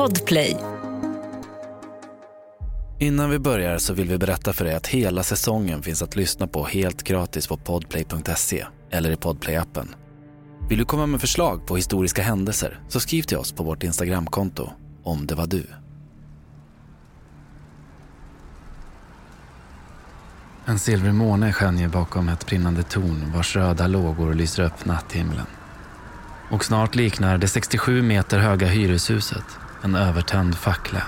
Podplay. Innan vi börjar så vill vi berätta för dig att hela säsongen finns att lyssna på helt gratis på podplay.se eller i podplay-appen. Vill du komma med förslag på historiska händelser så skriv till oss på vårt Instagramkonto om det var du. En silvrig måne skönjer bakom ett brinnande torn vars röda lågor lyser upp natthimlen. Och snart liknar det 67 meter höga hyreshuset en övertänd fackla.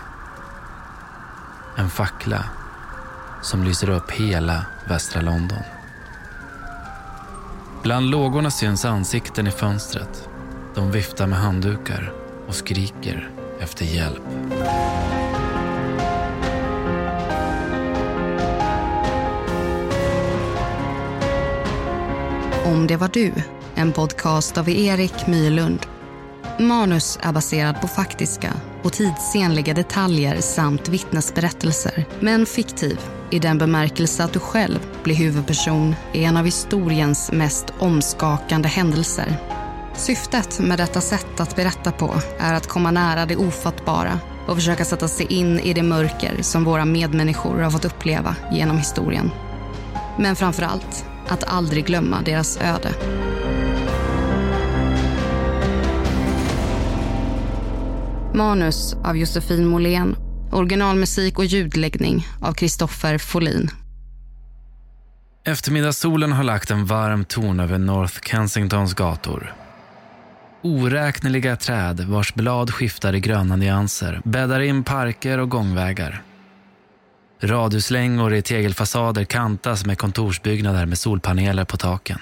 En fackla som lyser upp hela västra London. Bland lågorna syns ansikten i fönstret. De viftar med handdukar och skriker efter hjälp. Om det var du, en podcast av Erik Mylund. Manus är baserad på faktiska och tidsenliga detaljer samt vittnesberättelser, men fiktiv i den bemärkelse att du själv blir huvudperson i en av historiens mest omskakande händelser. Syftet med detta sätt att berätta på är att komma nära det ofattbara och försöka sätta sig in i det mörker som våra medmänniskor har fått uppleva genom historien. Men framför allt att aldrig glömma deras öde. Manus av Josefin Måhlén. Originalmusik och ljudläggning av Kristoffer Folin. Eftermiddagssolen har lagt en varm ton över North Kensingtons gator. Oräkneliga träd vars blad skiftar i gröna nyanser bäddar in parker och gångvägar. Radhuslängor i tegelfasader kantas med kontorsbyggnader med solpaneler på taken.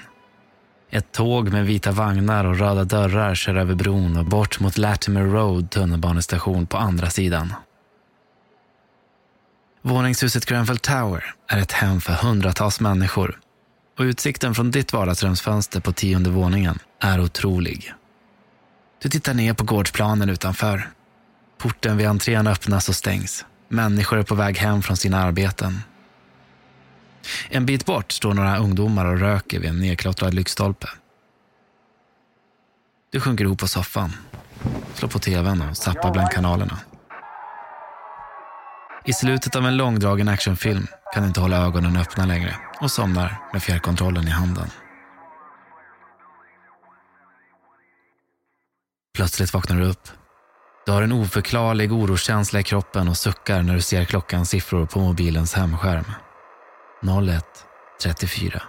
Ett tåg med vita vagnar och röda dörrar kör över bron och bort mot Latimer Road tunnelbanestation på andra sidan. Våningshuset Grenfell Tower är ett hem för hundratals människor och utsikten från ditt vardagsrumsfönster på tionde våningen är otrolig. Du tittar ner på gårdsplanen utanför. Porten vid entrén öppnas och stängs. Människor är på väg hem från sina arbeten. En bit bort står några ungdomar och röker vid en nedklottrad lyktstolpe. Du sjunker ihop på soffan, slår på tvn och zappar bland kanalerna. I slutet av en långdragen actionfilm kan du inte hålla ögonen öppna längre och somnar med fjärrkontrollen i handen. Plötsligt vaknar du upp. Du har en oförklarlig oroskänsla i kroppen och suckar när du ser klockans siffror på mobilens hemskärm. 01.34.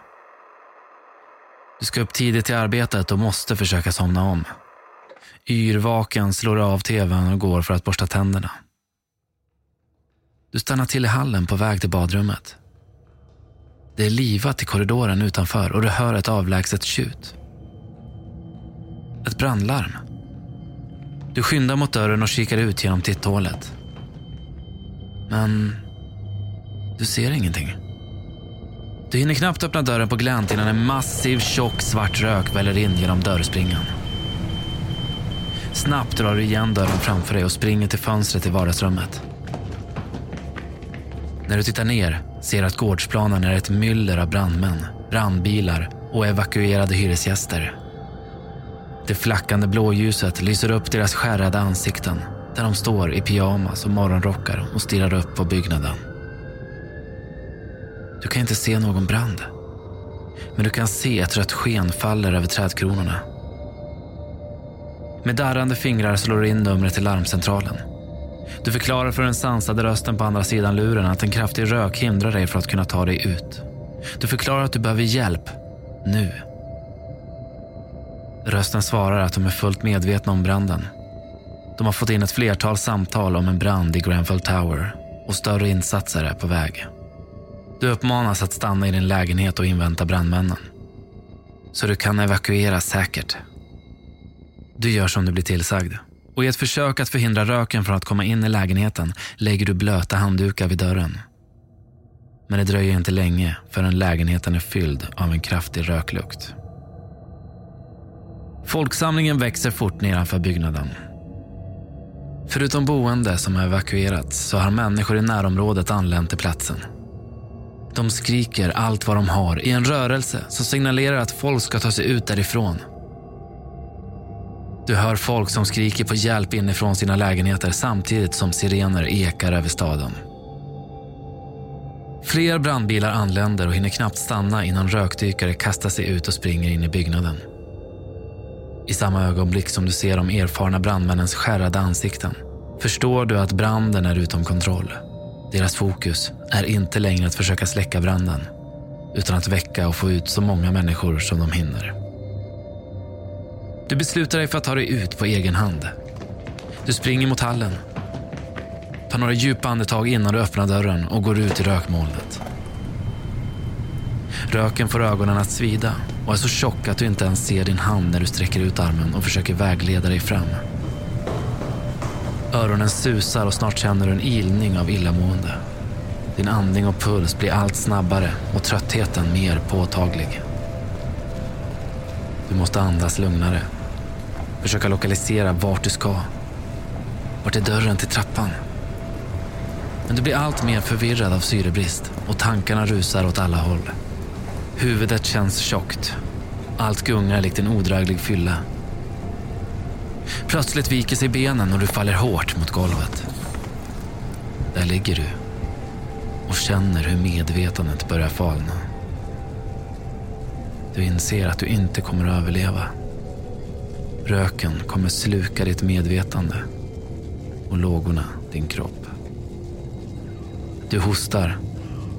Du ska upp tidigt till arbetet och måste försöka somna om. Yrvaken slår av tvn och går för att borsta tänderna. Du stannar till i hallen på väg till badrummet. Det är livat i korridoren utanför och du hör ett avlägset tjut. Ett brandlarm. Du skyndar mot dörren och kikar ut genom titthålet. Men du ser ingenting. Du hinner knappt öppna dörren på glänt innan en massiv tjock svart rök väller in genom dörrspringan. Snabbt drar du igen dörren framför dig och springer till fönstret i vardagsrummet. När du tittar ner ser du att gårdsplanen är ett myller av brandmän, brandbilar och evakuerade hyresgäster. Det flackande blåljuset lyser upp deras skärrade ansikten där de står i pyjamas och morgonrockar och stirrar upp på byggnaden. Du kan inte se någon brand. Men du kan se ett rött sken faller över trädkronorna. Med darrande fingrar slår du in numret till larmcentralen. Du förklarar för den sansade rösten på andra sidan luren att en kraftig rök hindrar dig från att kunna ta dig ut. Du förklarar att du behöver hjälp, nu. Rösten svarar att de är fullt medvetna om branden. De har fått in ett flertal samtal om en brand i Grenfell Tower och större insatser är på väg. Du uppmanas att stanna i din lägenhet och invänta brandmännen. Så du kan evakueras säkert. Du gör som du blir tillsagd. Och i ett försök att förhindra röken från att komma in i lägenheten lägger du blöta handdukar vid dörren. Men det dröjer inte länge förrän lägenheten är fylld av en kraftig röklukt. Folksamlingen växer fort nedanför byggnaden. Förutom boende som har evakuerats så har människor i närområdet anlänt till platsen. De skriker allt vad de har i en rörelse som signalerar att folk ska ta sig ut därifrån. Du hör folk som skriker på hjälp inifrån sina lägenheter samtidigt som sirener ekar över staden. Fler brandbilar anländer och hinner knappt stanna innan rökdykare kastar sig ut och springer in i byggnaden. I samma ögonblick som du ser de erfarna brandmännens skärrade ansikten förstår du att branden är utom kontroll. Deras fokus är inte längre att försöka släcka branden utan att väcka och få ut så många människor som de hinner. Du beslutar dig för att ta dig ut på egen hand. Du springer mot hallen. Tar några djupa andetag innan du öppnar dörren och går ut i rökmolnet. Röken får ögonen att svida och är så tjock att du inte ens ser din hand när du sträcker ut armen och försöker vägleda dig fram. Öronen susar och snart känner du en ilning av illamående. Din andning och puls blir allt snabbare och tröttheten mer påtaglig. Du måste andas lugnare. Försöka lokalisera vart du ska. Vart är dörren till trappan? Men du blir allt mer förvirrad av syrebrist och tankarna rusar åt alla håll. Huvudet känns tjockt. Allt gungar likt en odräglig fylla. Plötsligt viker sig benen och du faller hårt mot golvet. Där ligger du och känner hur medvetandet börjar falna. Du inser att du inte kommer att överleva. Röken kommer sluka ditt medvetande och lågorna din kropp. Du hostar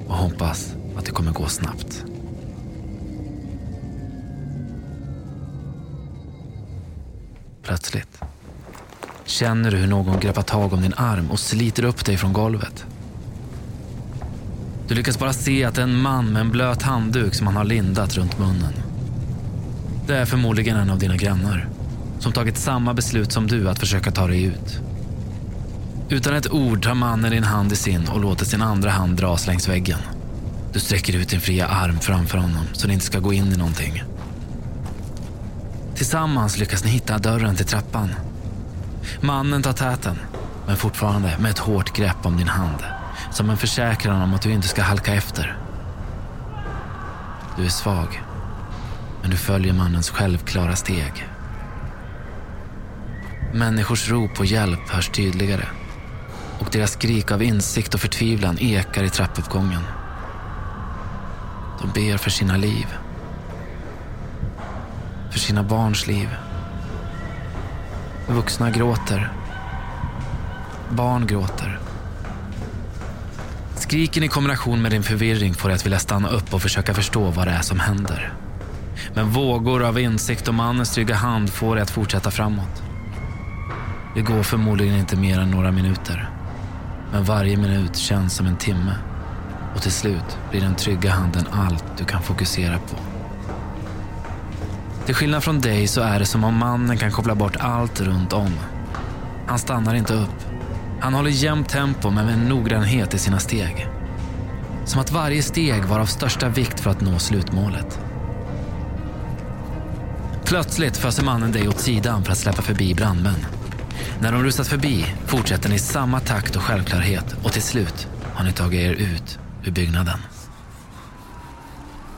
och hoppas att det kommer gå snabbt. Plötsligt känner du hur någon greppar tag om din arm och sliter upp dig från golvet. Du lyckas bara se att det är en man med en blöt handduk som han har lindat runt munnen. Det är förmodligen en av dina grannar som tagit samma beslut som du att försöka ta dig ut. Utan ett ord tar mannen din hand i sin och låter sin andra hand dras längs väggen. Du sträcker ut din fria arm framför honom så det inte ska gå in i någonting. Tillsammans lyckas ni hitta dörren till trappan. Mannen tar täten, men fortfarande med ett hårt grepp om din hand. Som en försäkran om att du inte ska halka efter. Du är svag, men du följer mannens självklara steg. Människors rop på hjälp hörs tydligare och deras skrik av insikt och förtvivlan ekar i trappuppgången. De ber för sina liv. För sina barns liv. Vuxna gråter. Barn gråter. Skriken i kombination med din förvirring får dig att vilja stanna upp och försöka förstå vad det är som händer. Men vågor av insikt och mannens trygga hand får dig att fortsätta framåt. Det går förmodligen inte mer än några minuter. Men varje minut känns som en timme. Och till slut blir den trygga handen allt du kan fokusera på. Till skillnad från dig så är det som om mannen kan koppla bort allt runt om. Han stannar inte upp. Han håller jämnt tempo men med noggrannhet i sina steg. Som att varje steg var av största vikt för att nå slutmålet. Plötsligt föser mannen dig åt sidan för att släppa förbi brandmän. När de rusat förbi fortsätter ni i samma takt och självklarhet och till slut har ni tagit er ut ur byggnaden.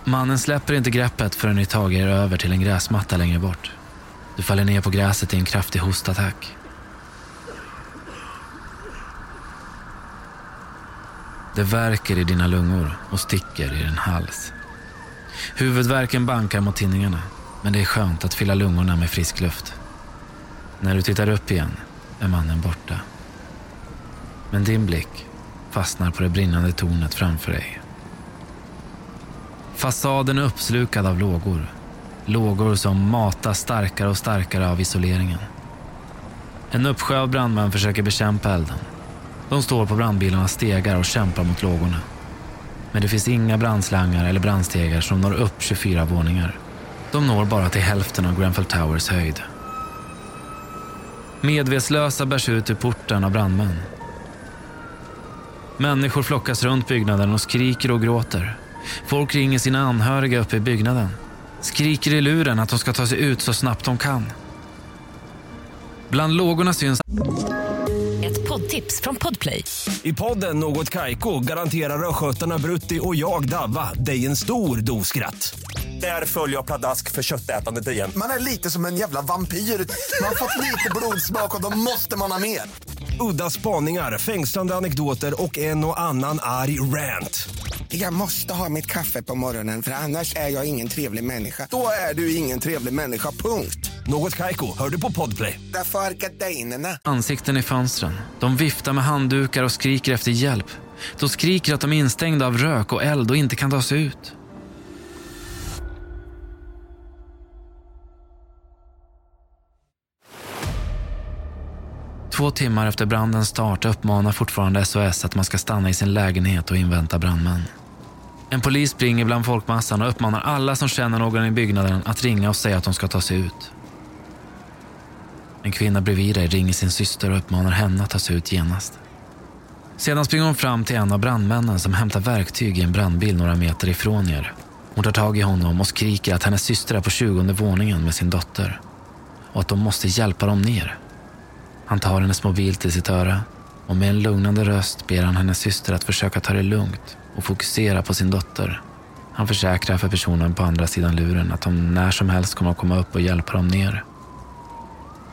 Mannen släpper inte greppet förrän ni tagit er över till en gräsmatta längre bort. Du faller ner på gräset i en kraftig hostattack. Det värker i dina lungor och sticker i din hals. Huvudvärken bankar mot tinningarna, men det är skönt att fylla lungorna med frisk luft. När du tittar upp igen är mannen borta. Men din blick fastnar på det brinnande tornet framför dig. Fasaden är uppslukad av lågor. Lågor som matas starkare och starkare av isoleringen. En uppsjö av brandmän försöker bekämpa elden. De står på brandbilarnas stegar och kämpar mot lågorna. Men det finns inga brandslangar eller brandstegar som når upp 24 våningar. De når bara till hälften av Grenfell Towers höjd. Medvetslösa bärs ut ur porten av brandmän. Människor flockas runt byggnaden och skriker och gråter. Folk ringer sina anhöriga uppe i byggnaden. Skriker i luren att de ska ta sig ut så snabbt de kan. Bland lågorna syns... Ett poddtips från Podplay. I podden Något Kaiko garanterar östgötarna Brutti och jag, Davva, dig en stor dos skratt. Där följer jag pladask för köttätandet igen. Man är lite som en jävla vampyr. Man har fått lite blodsmak och då måste man ha mer. Udda spaningar, fängslande anekdoter och en och annan arg rant. Jag måste ha mitt kaffe på morgonen för annars är jag ingen trevlig människa. Då är du ingen trevlig människa, punkt. Något Kaiko, hör du på Podplay. Därför är gardinerna. Ansikten i fönstren. De viftar med handdukar och skriker efter hjälp. De skriker att de är instängda av rök och eld och inte kan ta sig ut. Två timmar efter brandens start uppmanar fortfarande SOS att man ska stanna i sin lägenhet och invänta brandmän. En polis springer bland folkmassan och uppmanar alla som känner någon i byggnaden att ringa och säga att de ska ta sig ut. En kvinna bredvid dig ringer sin syster och uppmanar henne att ta sig ut genast. Sedan springer hon fram till en av brandmännen som hämtar verktyg i en brandbil några meter ifrån er. Hon tar tag i honom och skriker att hennes syster är på 20 våningen med sin dotter och att de måste hjälpa dem ner. Han tar hennes mobil till sitt öra och med en lugnande röst ber han hennes syster att försöka ta det lugnt och fokusera på sin dotter. Han försäkrar för personen på andra sidan luren att de när som helst kommer att komma upp och hjälpa dem ner.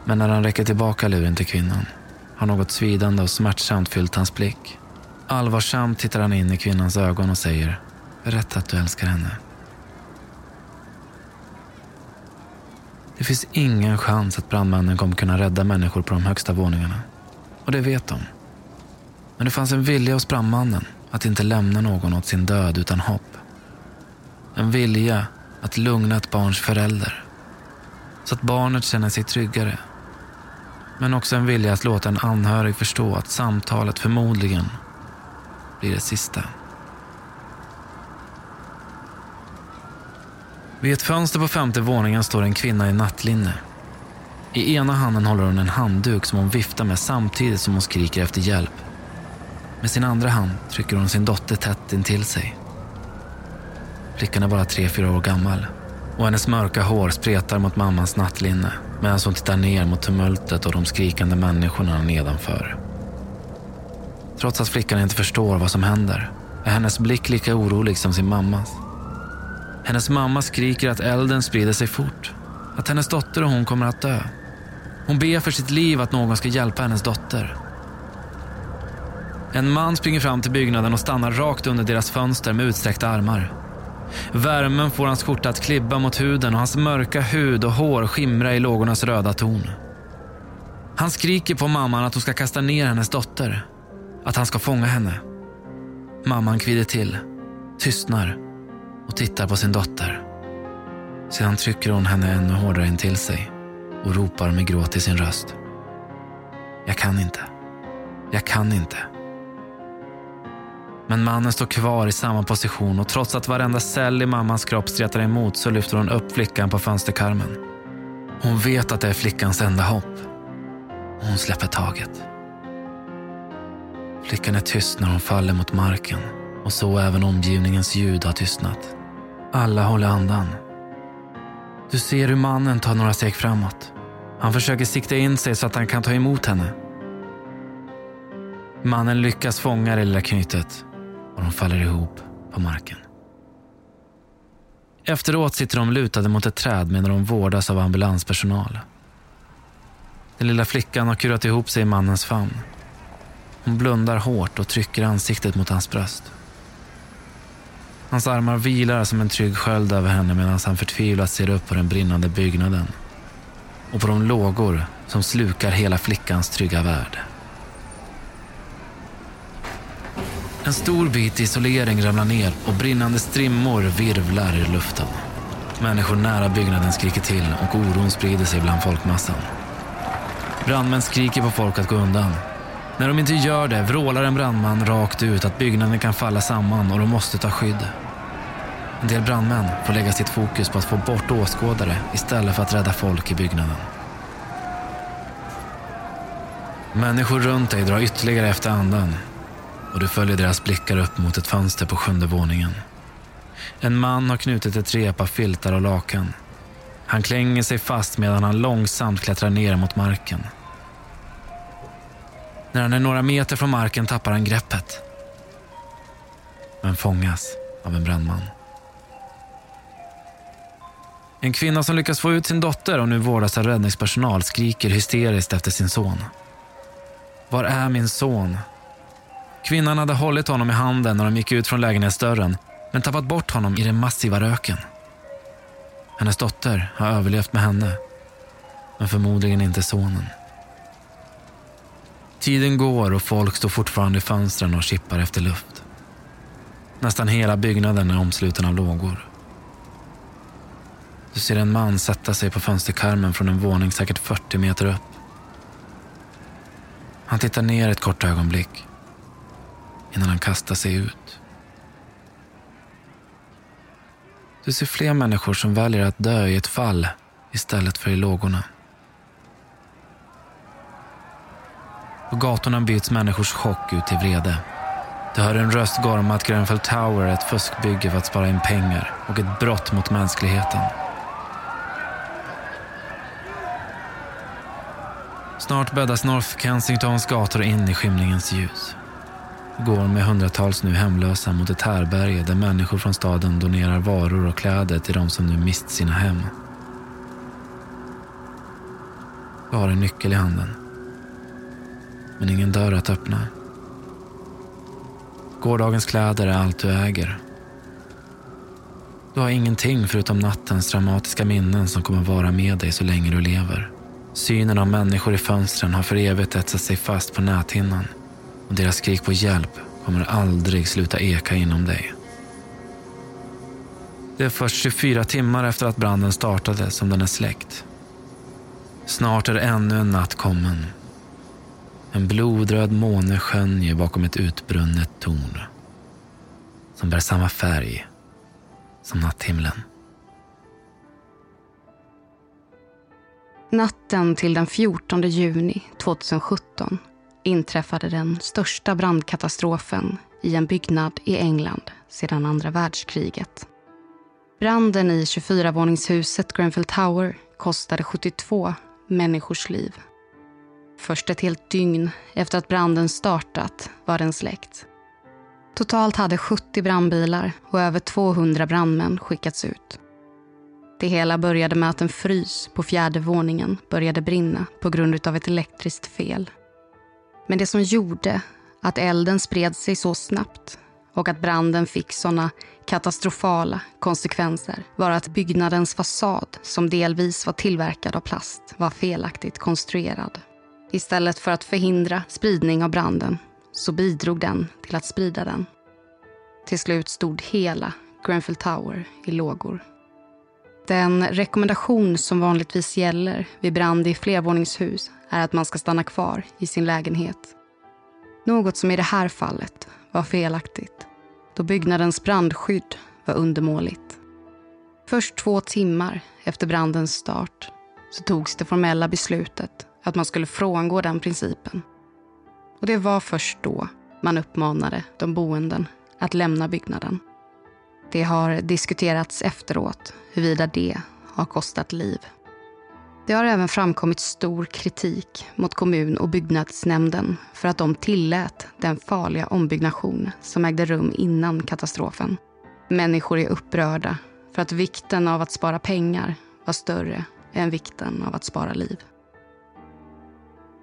Men när han räcker tillbaka luren till kvinnan har något svidande och smärtsamt fyllt hans blick. Allvarsamt tittar han in i kvinnans ögon och säger Berätta att du älskar henne. Det finns ingen chans att brandmännen kommer kunna rädda människor på de högsta våningarna. Och det vet de. Men det fanns en vilja hos brandmannen att inte lämna någon åt sin död utan hopp. En vilja att lugna ett barns förälder. Så att barnet känner sig tryggare. Men också en vilja att låta en anhörig förstå att samtalet förmodligen blir det sista. Vid ett fönster på femte våningen står en kvinna i nattlinne. I ena handen håller hon en handduk som hon viftar med samtidigt som hon skriker efter hjälp. Med sin andra hand trycker hon sin dotter tätt intill sig. Flickan är bara tre, fyra år gammal och hennes mörka hår spretar mot mammans nattlinne medan hon tittar ner mot tumultet och de skrikande människorna nedanför. Trots att flickan inte förstår vad som händer är hennes blick lika orolig som sin mammas. Hennes mamma skriker att elden sprider sig fort. Att hennes dotter och hon kommer att dö. Hon ber för sitt liv att någon ska hjälpa hennes dotter. En man springer fram till byggnaden och stannar rakt under deras fönster med utsträckta armar. Värmen får hans skjorta att klibba mot huden och hans mörka hud och hår skimra i lågornas röda ton. Han skriker på mamman att hon ska kasta ner hennes dotter. Att han ska fånga henne. Mamman kvider till, tystnar och tittar på sin dotter. Sedan trycker hon henne ännu hårdare in till sig och ropar med gråt i sin röst. Jag kan inte. Jag kan inte. Men mannen står kvar i samma position och trots att varenda cell i mammans kropp stretar emot så lyfter hon upp flickan på fönsterkarmen. Hon vet att det är flickans enda hopp. Och hon släpper taget. Flickan är tyst när hon faller mot marken och så även omgivningens ljud har tystnat. Alla håller andan. Du ser hur mannen tar några steg framåt. Han försöker sikta in sig så att han kan ta emot henne. Mannen lyckas fånga det lilla knytet och de faller ihop på marken. Efteråt sitter de lutade mot ett träd medan de vårdas av ambulanspersonal. Den lilla flickan har kurat ihop sig i mannens famn. Hon blundar hårt och trycker ansiktet mot hans bröst. Hans armar vilar som en trygg sköld över henne medan han förtvivlat ser upp på den brinnande byggnaden och på de lågor som slukar hela flickans trygga värld. En stor bit isolering ramlar ner och brinnande strimmor virvlar i luften. Människor nära byggnaden skriker till och oron sprider sig bland folkmassan. Brandmän skriker på folk att gå undan. När de inte gör det vrålar en brandman rakt ut att byggnaden kan falla samman och de måste ta skydd. En del brandmän får lägga sitt fokus på att få bort åskådare istället för att rädda folk i byggnaden. Människor runt dig drar ytterligare efter andan och du följer deras blickar upp mot ett fönster på sjunde våningen. En man har knutit ett rep av filtar och lakan. Han klänger sig fast medan han långsamt klättrar ner mot marken. När han är några meter från marken tappar han greppet. Men fångas av en brandman. En kvinna som lyckas få ut sin dotter och nu vårdas av räddningspersonal skriker hysteriskt efter sin son. Var är min son? Kvinnan hade hållit honom i handen när de gick ut från lägenhetsdörren men tappat bort honom i den massiva röken. Hennes dotter har överlevt med henne, men förmodligen inte sonen. Tiden går och folk står fortfarande i fönstren och kippar efter luft. Nästan hela byggnaden är omsluten av lågor. Du ser en man sätta sig på fönsterkarmen från en våning säkert 40 meter upp. Han tittar ner ett kort ögonblick innan han kastar sig ut. Du ser fler människor som väljer att dö i ett fall istället för i lågorna. På gatorna byts människors chock ut till vrede. Du hör en röst gorma att Grenfell Tower är ett fuskbygge för att spara in pengar och ett brott mot mänskligheten. Snart bäddas North Kensingtons gator in i skymningens ljus. Går med hundratals nu hemlösa mot ett härberge där människor från staden donerar varor och kläder till de som nu mist sina hem. Du har en nyckel i handen. Men ingen dörr att öppna. Gårdagens kläder är allt du äger. Du har ingenting förutom nattens dramatiska minnen som kommer vara med dig så länge du lever. Synen av människor i fönstren har för evigt etsat sig fast på näthinnan och deras skrik på hjälp kommer aldrig sluta eka inom dig. Det är först 24 timmar efter att branden startade som den är släckt. Snart är ännu en natt kommen. En blodröd måne skönjer bakom ett utbrunnet torn som bär samma färg som natthimlen. Natten till den 14 juni 2017 inträffade den största brandkatastrofen i en byggnad i England sedan andra världskriget. Branden i 24-våningshuset Grenfell Tower kostade 72 människors liv. Först ett helt dygn efter att branden startat var den släckt. Totalt hade 70 brandbilar och över 200 brandmän skickats ut. Det hela började med att en frys på fjärde våningen började brinna på grund av ett elektriskt fel. Men det som gjorde att elden spred sig så snabbt och att branden fick såna katastrofala konsekvenser var att byggnadens fasad, som delvis var tillverkad av plast, var felaktigt konstruerad. Istället för att förhindra spridning av branden så bidrog den till att sprida den. Till slut stod hela Grenfell Tower i lågor. Den rekommendation som vanligtvis gäller vid brand i flervåningshus är att man ska stanna kvar i sin lägenhet. Något som i det här fallet var felaktigt då byggnadens brandskydd var undermåligt. Först två timmar efter brandens start så togs det formella beslutet att man skulle frångå den principen. Och det var först då man uppmanade de boenden att lämna byggnaden. Det har diskuterats efteråt huruvida det har kostat liv. Det har även framkommit stor kritik mot kommun och byggnadsnämnden för att de tillät den farliga ombyggnation som ägde rum innan katastrofen. Människor är upprörda för att vikten av att spara pengar var större än vikten av att spara liv.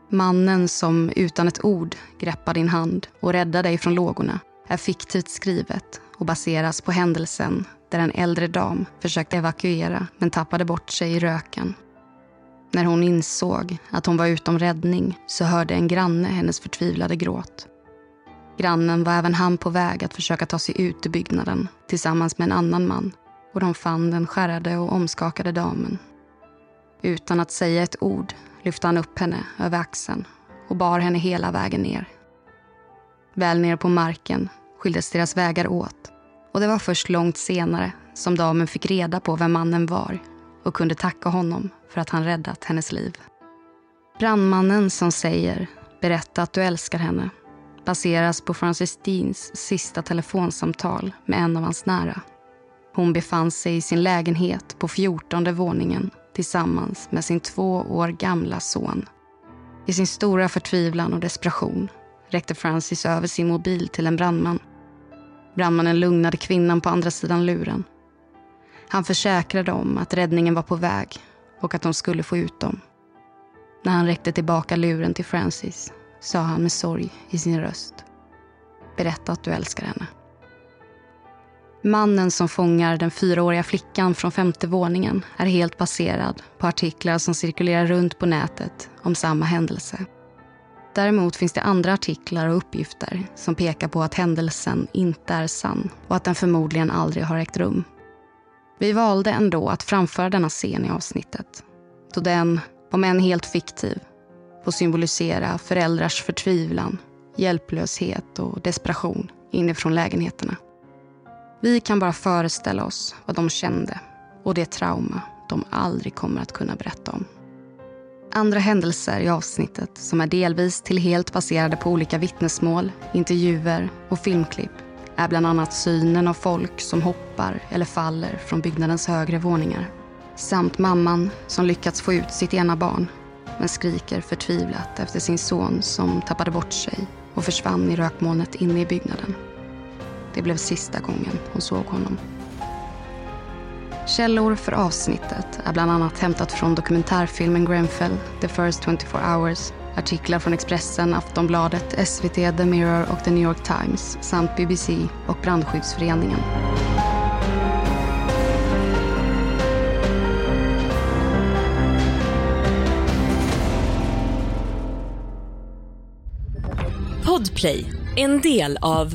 Mannen som utan ett ord greppar din hand och räddar dig från lågorna är fiktivt skrivet och baseras på händelsen där en äldre dam försökte evakuera men tappade bort sig i röken. När hon insåg att hon var utom räddning så hörde en granne hennes förtvivlade gråt. Grannen var även han på väg att försöka ta sig ut ur byggnaden tillsammans med en annan man och de fann den skärrade och omskakade damen. Utan att säga ett ord lyfte han upp henne över axeln och bar henne hela vägen ner. Väl nere på marken skildes deras vägar åt och det var först långt senare som damen fick reda på vem mannen var och kunde tacka honom för att han räddat hennes liv. Brandmannen som säger “berätta att du älskar henne” baseras på Francis Deans sista telefonsamtal med en av hans nära. Hon befann sig i sin lägenhet på fjortonde våningen tillsammans med sin två år gamla son. I sin stora förtvivlan och desperation räckte Francis över sin mobil till en brandman. Brandmannen lugnade kvinnan på andra sidan luren. Han försäkrade om att räddningen var på väg och att de skulle få ut dem. När han räckte tillbaka luren till Francis sa han med sorg i sin röst. Berätta att du älskar henne. Mannen som fångar den fyraåriga flickan från femte våningen är helt baserad på artiklar som cirkulerar runt på nätet om samma händelse. Däremot finns det andra artiklar och uppgifter som pekar på att händelsen inte är sann och att den förmodligen aldrig har ägt rum. Vi valde ändå att framföra denna scen i avsnittet då den, om än helt fiktiv, får symbolisera föräldrars förtvivlan, hjälplöshet och desperation inifrån lägenheterna. Vi kan bara föreställa oss vad de kände och det trauma de aldrig kommer att kunna berätta om. Andra händelser i avsnittet som är delvis till helt baserade på olika vittnesmål, intervjuer och filmklipp är bland annat synen av folk som hoppar eller faller från byggnadens högre våningar. Samt mamman som lyckats få ut sitt ena barn men skriker förtvivlat efter sin son som tappade bort sig och försvann i rökmolnet inne i byggnaden. Det blev sista gången hon såg honom. Källor för avsnittet är bland annat hämtat från dokumentärfilmen Grenfell, The First 24 Hours, artiklar från Expressen, Aftonbladet, SVT, The Mirror och The New York Times samt BBC och Brandskyddsföreningen. Podplay, en del av